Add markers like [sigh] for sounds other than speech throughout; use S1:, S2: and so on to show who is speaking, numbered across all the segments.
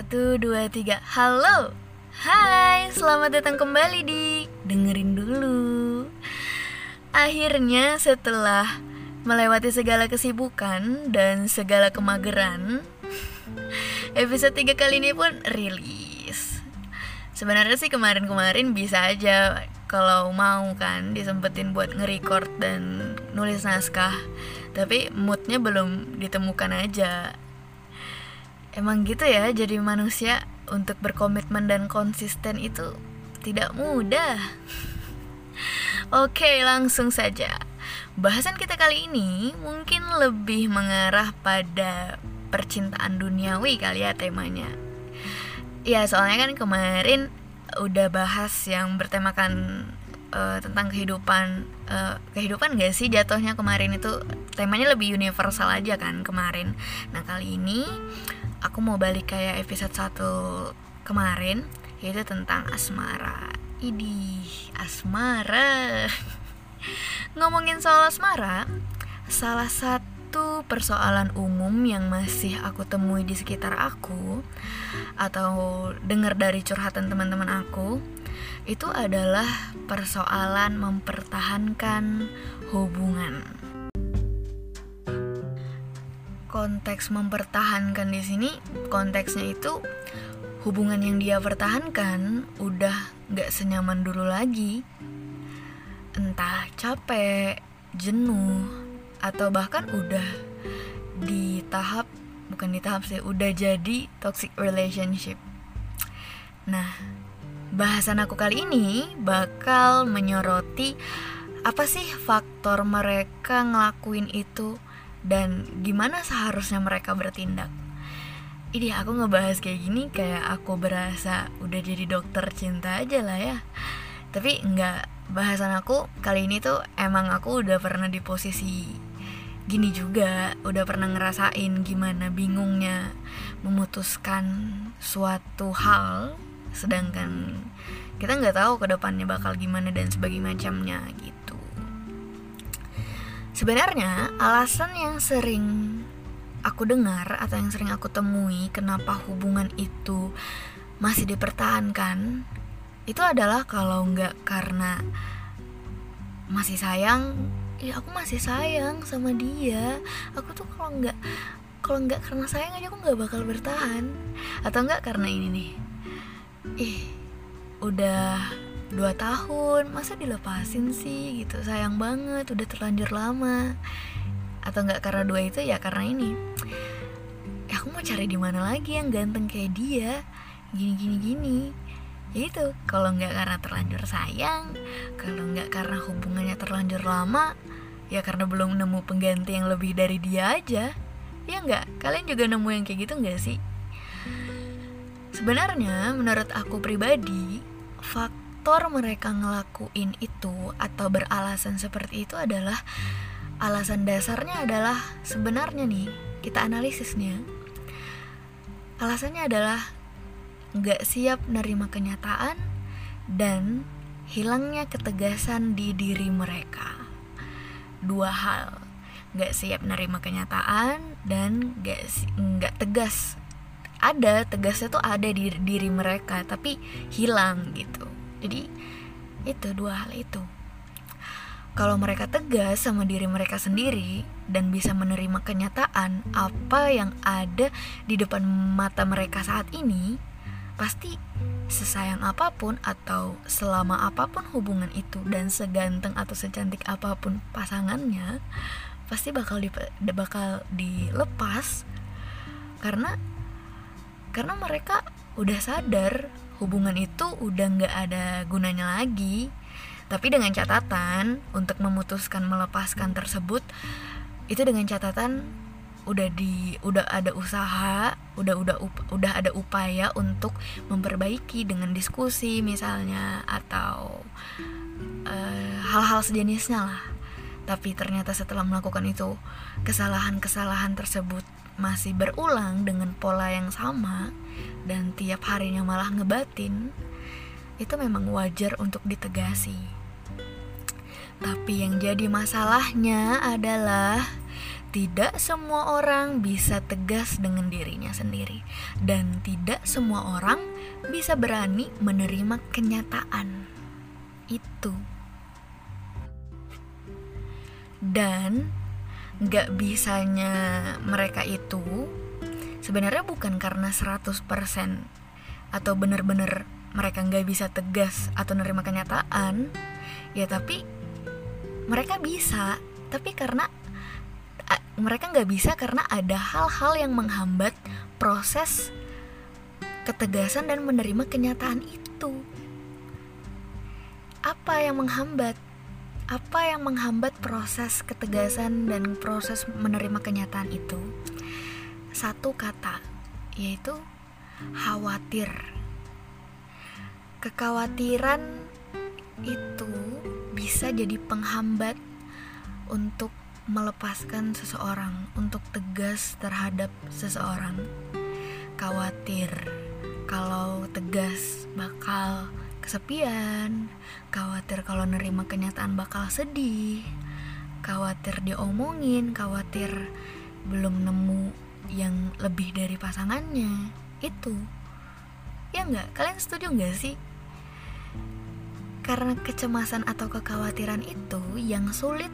S1: Satu, dua, tiga. Halo. Hai, selamat datang kembali di Dengerin dulu. Akhirnya setelah melewati segala kesibukan dan segala kemageran Episode 3 kali ini pun rilis. Sebenarnya sih kemarin-kemarin bisa aja kalau mau kan disempetin buat nge-record dan nulis naskah. Tapi moodnya belum ditemukan aja Emang gitu ya jadi manusia untuk berkomitmen dan konsisten itu tidak mudah. [laughs] Oke, langsung saja. Bahasan kita kali ini mungkin lebih mengarah pada percintaan duniawi kali ya temanya. Ya, soalnya kan kemarin udah bahas yang bertemakan uh, tentang kehidupan uh, kehidupan gak sih jatuhnya kemarin itu temanya lebih universal aja kan kemarin. Nah, kali ini aku mau balik kayak episode 1 kemarin yaitu tentang asmara. Idi asmara. [laughs] Ngomongin soal asmara salah satu persoalan umum yang masih aku temui di sekitar aku atau dengar dari curhatan teman-teman aku itu adalah persoalan mempertahankan hubungan konteks mempertahankan di sini konteksnya itu hubungan yang dia pertahankan udah nggak senyaman dulu lagi. Entah capek jenuh atau bahkan udah di tahap bukan di tahap sih udah jadi toxic relationship. Nah bahasan aku kali ini bakal menyoroti apa sih faktor mereka ngelakuin itu dan gimana seharusnya mereka bertindak? Ini aku ngebahas kayak gini kayak aku berasa udah jadi dokter cinta aja lah ya. Tapi nggak bahasan aku kali ini tuh emang aku udah pernah di posisi gini juga. Udah pernah ngerasain gimana bingungnya memutuskan suatu hal. Sedangkan kita nggak tahu ke depannya bakal gimana dan sebagainya macamnya gitu Sebenarnya alasan yang sering aku dengar atau yang sering aku temui kenapa hubungan itu masih dipertahankan itu adalah kalau nggak karena masih sayang ya aku masih sayang sama dia. Aku tuh kalau nggak kalau nggak karena sayang aja aku nggak bakal bertahan. Atau nggak karena ini nih ih udah dua tahun masa dilepasin sih gitu? Sayang banget udah terlanjur lama. Atau nggak karena dua itu? Ya karena ini. Ya aku mau cari di mana lagi yang ganteng kayak dia? Gini gini gini. Ya itu kalau nggak karena terlanjur sayang kalau nggak karena hubungannya terlanjur lama ya karena belum nemu pengganti yang lebih dari dia aja. Ya nggak? Kalian juga nemu yang kayak gitu nggak sih? Sebenarnya menurut aku pribadi fakta faktor mereka ngelakuin itu atau beralasan seperti itu adalah alasan dasarnya adalah sebenarnya nih kita analisisnya. Alasannya adalah nggak siap nerima kenyataan dan hilangnya ketegasan di diri mereka. Dua hal nggak siap nerima kenyataan dan nggak nggak tegas. Ada tegasnya tuh ada di diri mereka tapi hilang gitu jadi itu dua hal itu. Kalau mereka tegas sama diri mereka sendiri dan bisa menerima kenyataan apa yang ada di depan mata mereka saat ini, pasti sesayang apa pun atau selama apa pun hubungan itu dan seganteng atau secantik apa pun pasangannya, pasti bakal di, bakal dilepas. Karena karena mereka udah sadar hubungan itu udah nggak ada gunanya lagi. Tapi dengan catatan untuk memutuskan melepaskan tersebut itu dengan catatan udah di udah ada usaha udah udah up, udah ada upaya untuk memperbaiki dengan diskusi misalnya atau eh, hal-hal uh, sejenisnya lah. Tapi ternyata setelah melakukan itu kesalahan-kesalahan tersebut masih berulang dengan pola yang sama dan tiap harinya malah ngebatin, itu memang wajar untuk ditegasi. Tapi yang jadi masalahnya adalah tidak semua orang bisa tegas dengan dirinya sendiri, dan tidak semua orang bisa berani menerima kenyataan itu. Dan gak bisanya mereka itu sebenarnya bukan karena 100% atau bener-bener mereka nggak bisa tegas atau nerima kenyataan ya tapi mereka bisa tapi karena mereka nggak bisa karena ada hal-hal yang menghambat proses ketegasan dan menerima kenyataan itu. Apa yang menghambat? Apa yang menghambat proses ketegasan dan proses menerima kenyataan itu? Satu kata, yaitu khawatir. Kekhawatiran itu bisa jadi penghambat untuk melepaskan seseorang untuk tegas terhadap seseorang. Khawatir kalau tegas bakal kesepian, khawatir kalau nerima kenyataan bakal sedih, khawatir diomongin, khawatir belum nemu yang lebih dari pasangannya. Itu. Ya enggak? Kalian setuju enggak sih? Karena kecemasan atau kekhawatiran itu yang sulit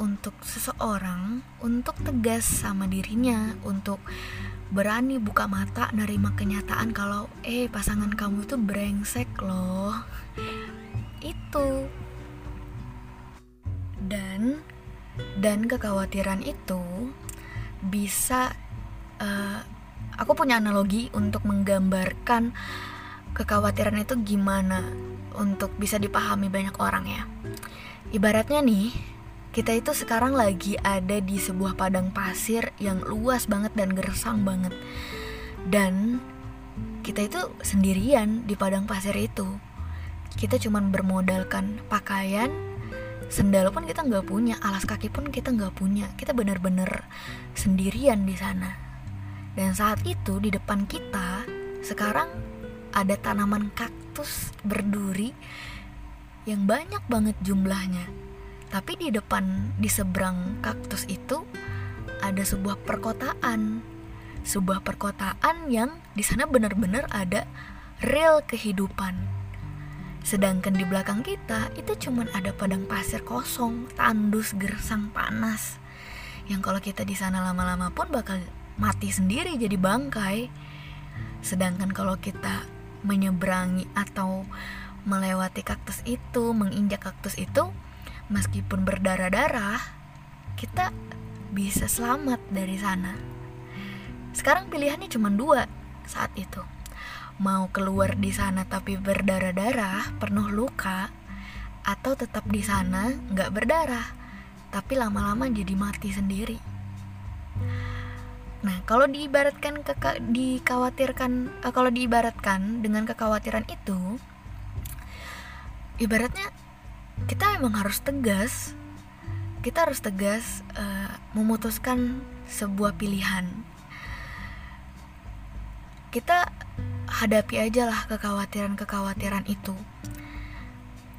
S1: untuk seseorang untuk tegas sama dirinya, untuk berani buka mata nerima kenyataan kalau eh pasangan kamu itu brengsek loh. Itu. Dan dan kekhawatiran itu bisa uh, aku punya analogi untuk menggambarkan kekhawatiran itu gimana untuk bisa dipahami banyak orang ya. Ibaratnya nih, kita itu sekarang lagi ada di sebuah padang pasir yang luas banget dan gersang banget. Dan kita itu sendirian di padang pasir itu. Kita cuman bermodalkan pakaian, sendal pun kita nggak punya, alas kaki pun kita nggak punya. Kita bener-bener sendirian di sana. Dan saat itu di depan kita sekarang ada tanaman kaktus berduri yang banyak banget jumlahnya tapi di depan, di seberang kaktus itu ada sebuah perkotaan. Sebuah perkotaan yang di sana benar-benar ada real kehidupan. Sedangkan di belakang kita itu cuman ada padang pasir kosong, tandus, gersang, panas. Yang kalau kita di sana lama-lama pun bakal mati sendiri jadi bangkai. Sedangkan kalau kita menyeberangi atau melewati kaktus itu, menginjak kaktus itu, meskipun berdarah-darah, kita bisa selamat dari sana. Sekarang pilihannya cuma dua saat itu. Mau keluar di sana tapi berdarah-darah, penuh luka, atau tetap di sana nggak berdarah, tapi lama-lama jadi mati sendiri. Nah, kalau diibaratkan ke dikhawatirkan uh, kalau diibaratkan dengan kekhawatiran itu ibaratnya kita emang harus tegas. Kita harus tegas uh, memutuskan sebuah pilihan. Kita hadapi aja lah kekhawatiran-kekhawatiran itu.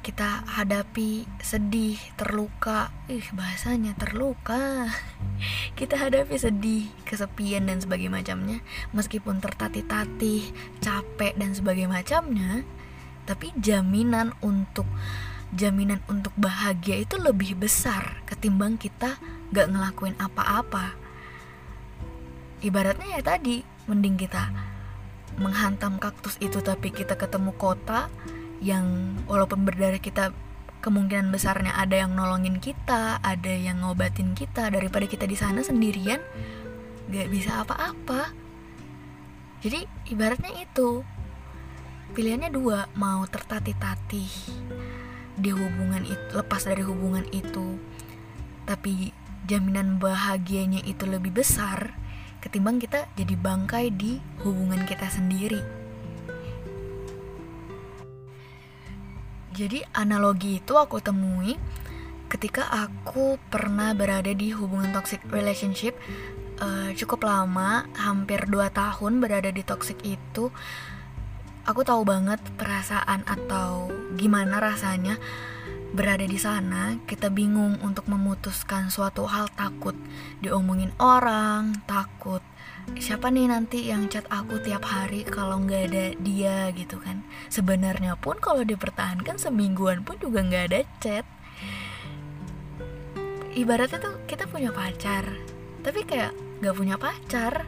S1: Kita hadapi sedih, terluka, ih bahasanya terluka. [laughs] Kita hadapi sedih, kesepian dan sebagainya macamnya, meskipun tertatih-tatih, capek dan sebagainya macamnya, tapi jaminan untuk jaminan untuk bahagia itu lebih besar ketimbang kita gak ngelakuin apa-apa. Ibaratnya ya tadi mending kita menghantam kaktus itu tapi kita ketemu kota yang walaupun berdarah kita kemungkinan besarnya ada yang nolongin kita ada yang ngobatin kita daripada kita di sana sendirian gak bisa apa-apa. Jadi ibaratnya itu. Pilihannya dua mau tertatih-tatih di hubungan itu lepas dari hubungan itu tapi jaminan bahagianya itu lebih besar ketimbang kita jadi bangkai di hubungan kita sendiri. Jadi analogi itu aku temui ketika aku pernah berada di hubungan toxic relationship uh, cukup lama hampir 2 tahun berada di toxic itu aku tahu banget perasaan atau gimana rasanya berada di sana, kita bingung untuk memutuskan suatu hal takut diomongin orang, takut siapa nih nanti yang chat aku tiap hari kalau nggak ada dia gitu kan. Sebenarnya pun kalau dipertahankan semingguan pun juga nggak ada chat. Ibaratnya tuh kita punya pacar tapi kayak nggak punya pacar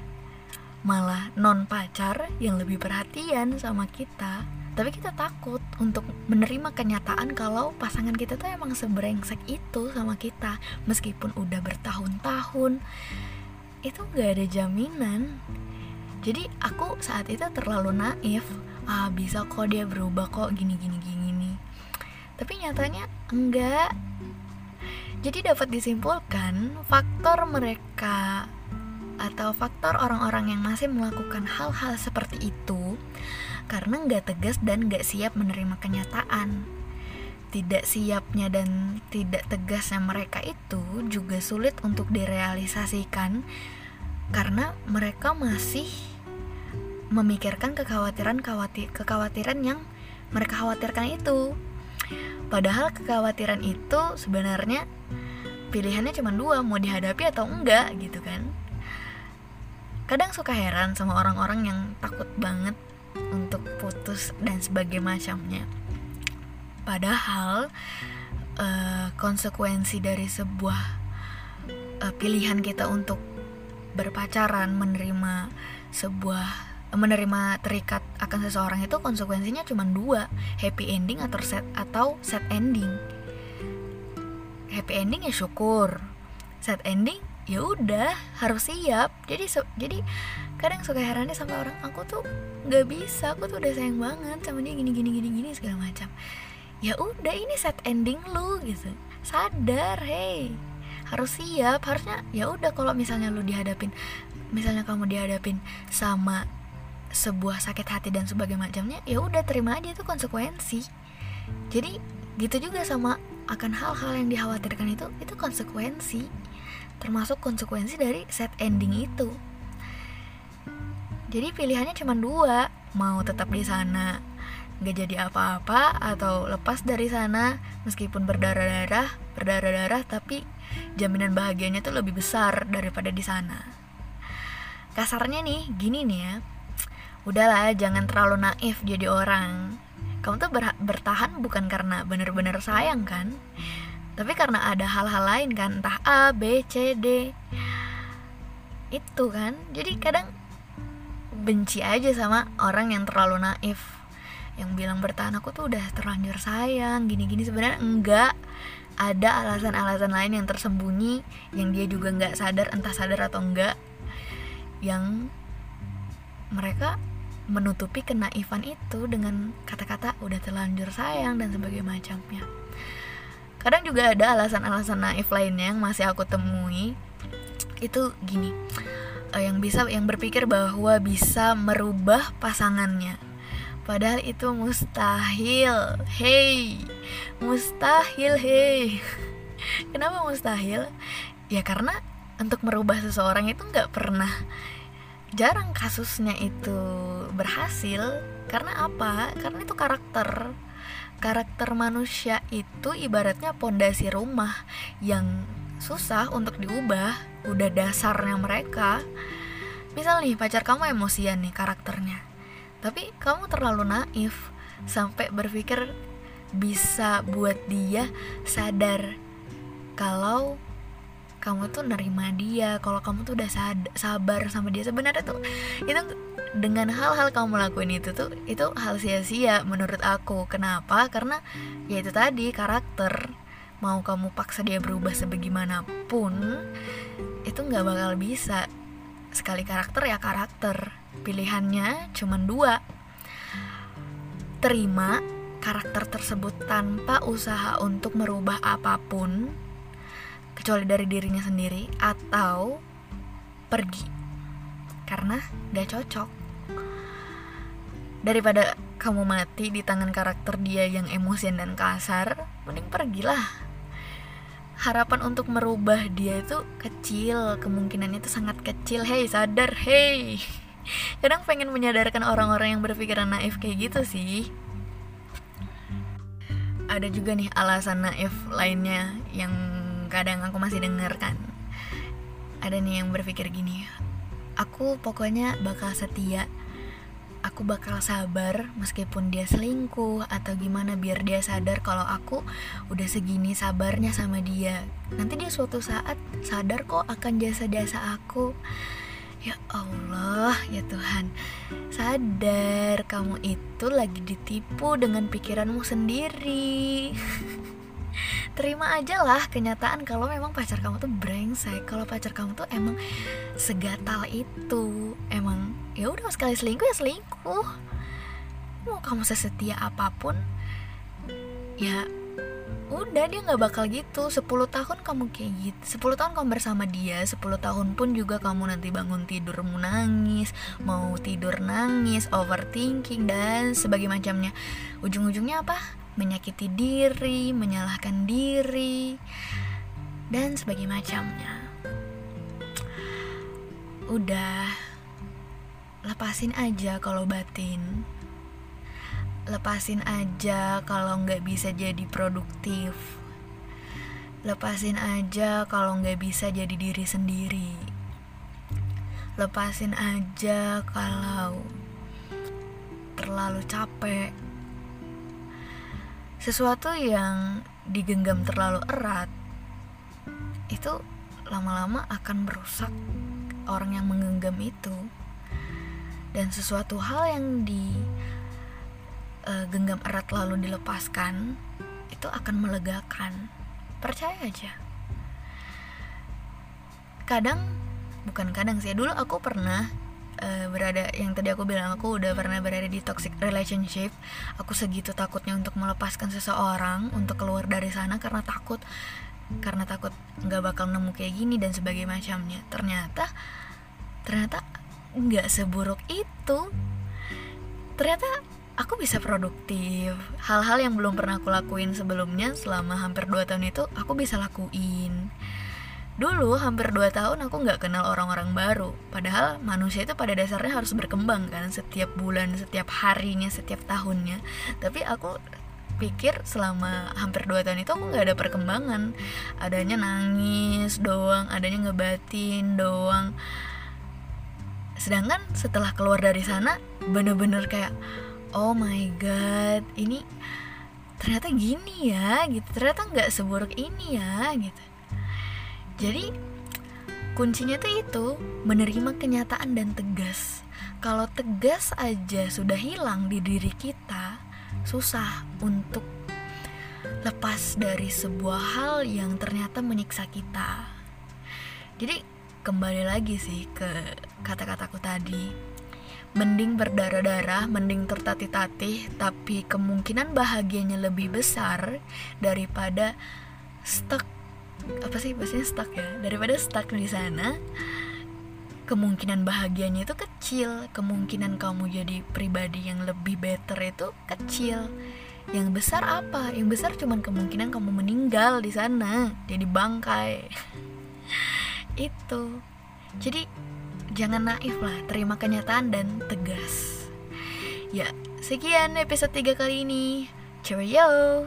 S1: malah non pacar yang lebih perhatian sama kita. Tapi kita takut untuk menerima kenyataan kalau pasangan kita tuh emang sebrengsek itu sama kita meskipun udah bertahun-tahun. Itu gak ada jaminan. Jadi aku saat itu terlalu naif ah bisa kok dia berubah kok gini gini gini nih tapi nyatanya enggak. Jadi dapat disimpulkan faktor mereka atau faktor orang-orang yang masih melakukan hal-hal seperti itu karena nggak tegas dan nggak siap menerima kenyataan. Tidak siapnya dan tidak tegasnya mereka itu juga sulit untuk direalisasikan karena mereka masih memikirkan kekhawatiran kekhawatiran yang mereka khawatirkan itu. Padahal kekhawatiran itu sebenarnya pilihannya cuma dua, mau dihadapi atau enggak gitu kan. Kadang suka heran sama orang-orang yang takut banget untuk putus dan sebagainya macamnya. Padahal uh, konsekuensi dari sebuah uh, pilihan kita untuk berpacaran menerima sebuah menerima terikat akan seseorang itu konsekuensinya cuma dua happy ending atau set atau sad ending. Happy ending ya syukur sad ending ya udah harus siap. Jadi jadi kadang suka herannya sama orang aku tuh nggak bisa aku tuh udah sayang banget sama dia gini gini gini gini segala macam. Ya udah ini set ending lu gitu. Sadar hey. Harus siap harusnya ya udah kalau misalnya lu dihadapin misalnya kamu dihadapin sama sebuah sakit hati dan sebagainya macamnya ya udah terima aja itu konsekuensi. Jadi gitu juga sama akan hal-hal yang dikhawatirkan itu itu konsekuensi termasuk konsekuensi dari set ending itu. Jadi pilihannya cuma dua mau tetap di sana gak jadi apa-apa atau lepas dari sana meskipun berdarah-darah berdarah-darah tapi jaminan bahagianya tuh lebih besar daripada di sana. Kasarnya nih gini nih ya. Udahlah jangan terlalu naif jadi orang. Kamu tuh ber bertahan bukan karena bener-bener sayang kan tapi karena ada hal-hal lain kan entah A B C D. Itu kan. Jadi kadang benci aja sama orang yang terlalu naif. Yang bilang bertahan aku tuh udah terlanjur sayang gini-gini. Sebenarnya enggak. Ada alasan-alasan lain yang tersembunyi yang dia juga nggak sadar entah sadar atau enggak yang mereka menutupi kenaifan itu dengan kata-kata udah terlanjur sayang dan sebagainya macamnya kadang juga ada alasan-alasan naif lainnya yang masih aku temui. Itu gini uh, yang bisa yang berpikir bahwa bisa merubah pasangannya. Padahal itu mustahil. Hey mustahil hey. [laughs] Kenapa mustahil? Ya karena untuk merubah seseorang itu nggak pernah jarang kasusnya itu berhasil. Karena apa? Karena itu karakter karakter manusia itu ibaratnya pondasi rumah yang susah untuk diubah udah dasarnya mereka. Misal nih pacar kamu emosian nih karakternya tapi kamu terlalu naif sampai berpikir bisa buat dia sadar kalau kamu tuh nerima dia kalau kamu tuh udah sabar sama dia. Sebenarnya tuh itu dengan hal-hal kamu lakuin itu tuh itu hal sia-sia menurut aku. Kenapa? Karena ya itu tadi karakter. Mau kamu paksa dia berubah sebagaimanapun itu nggak bakal bisa. Sekali karakter ya karakter. Pilihannya cuma dua. Terima karakter tersebut tanpa usaha untuk merubah apa pun kecuali dari dirinya sendiri atau pergi. Karena gak cocok. Daripada kamu mati di tangan karakter dia yang emosian dan kasar mending pergilah. Harapan untuk merubah dia itu kecil. Kemungkinannya itu sangat kecil. Hey sadar. Hey [laughs] kadang pengen menyadarkan orang-orang yang berpikiran naif kayak gitu sih. Ada juga nih alasan naif lainnya yang kadang aku masih denger kan. Ada nih yang berpikir gini aku pokoknya bakal setia. Aku bakal sabar meskipun dia selingkuh atau gimana biar dia sadar kalau aku udah segini sabarnya sama dia. Nanti dia suatu saat sadar kok akan jasa-jasa aku. Ya Allah ya Tuhan. Sadar kamu itu lagi ditipu dengan pikiranmu sendiri [laughs] terima aja lah kenyataan kalau memang pacar kamu tuh brengsek. Kalau pacar kamu tuh emang segatal itu emang ya udah sekali selingkuh ya selingkuh. Mau kamu sesetia apa pun ya udah dia nggak bakal gitu. 10 tahun kamu kayak gitu 10 tahun kamu bersama dia 10 tahun pun juga kamu nanti bangun tidur mau nangis mau tidur nangis overthinking dan sebagai macamnya. Ujung-ujungnya apa menyakiti diri menyalahkan diri dan sebagai macamnya. Udah lepasin aja kalau batin. Lepasin aja kalau nggak bisa jadi produktif. Lepasin aja kalau nggak bisa jadi diri sendiri. Lepasin aja kalau terlalu capek sesuatu yang digenggam terlalu erat itu lama-lama akan merusak orang yang menggenggam itu. Dan sesuatu hal yang di uh, genggam erat lalu dilepaskan itu akan melegakan. Percaya aja. Kadang bukan kadang sih dulu aku pernah uh, berada yang tadi aku bilang aku udah pernah berada di toxic relationship. Aku segitu takutnya untuk melepaskan seseorang untuk keluar dari sana karena takut karena takut nggak bakal nemu kayak gini dan sebagainya macamnya. Ternyata ternyata nggak seburuk itu. Ternyata aku bisa produktif. Hal-hal yang belum pernah aku lakuin sebelumnya selama hampir 2 tahun itu aku bisa lakuin dulu hampir 2 tahun aku nggak kenal orang-orang baru. Padahal manusia itu pada dasarnya harus berkembang kan? Setiap bulan setiap harinya setiap tahunnya. Tapi aku pikir selama hampir 2 tahun itu aku nggak ada perkembangan. Adanya nangis doang adanya ngebatin doang. Sedangkan setelah keluar dari sana bener-bener kayak oh my god ini ternyata gini ya gitu. Ternyata nggak seburuk ini ya gitu jadi kuncinya tuh itu menerima kenyataan dan tegas. Kalau tegas aja sudah hilang di diri kita susah untuk lepas dari sebuah hal yang ternyata menyiksa kita. Jadi kembali lagi sih ke kata-kataku tadi. Mending berdarah-darah, mending tertatih-tatih, tapi kemungkinan bahagianya lebih besar daripada stuck apa sih bahasanya stuck ya? Daripada stuck di sana kemungkinan bahagianya itu kecil. Kemungkinan kamu jadi pribadi yang lebih better itu kecil. Yang besar apa? Yang besar cuman kemungkinan kamu meninggal di sana. Jadi bangkai. [laughs] Itu. Jadi jangan naif lah. Terima kenyataan dan tegas. Ya sekian episode 3 kali ini. Cheerio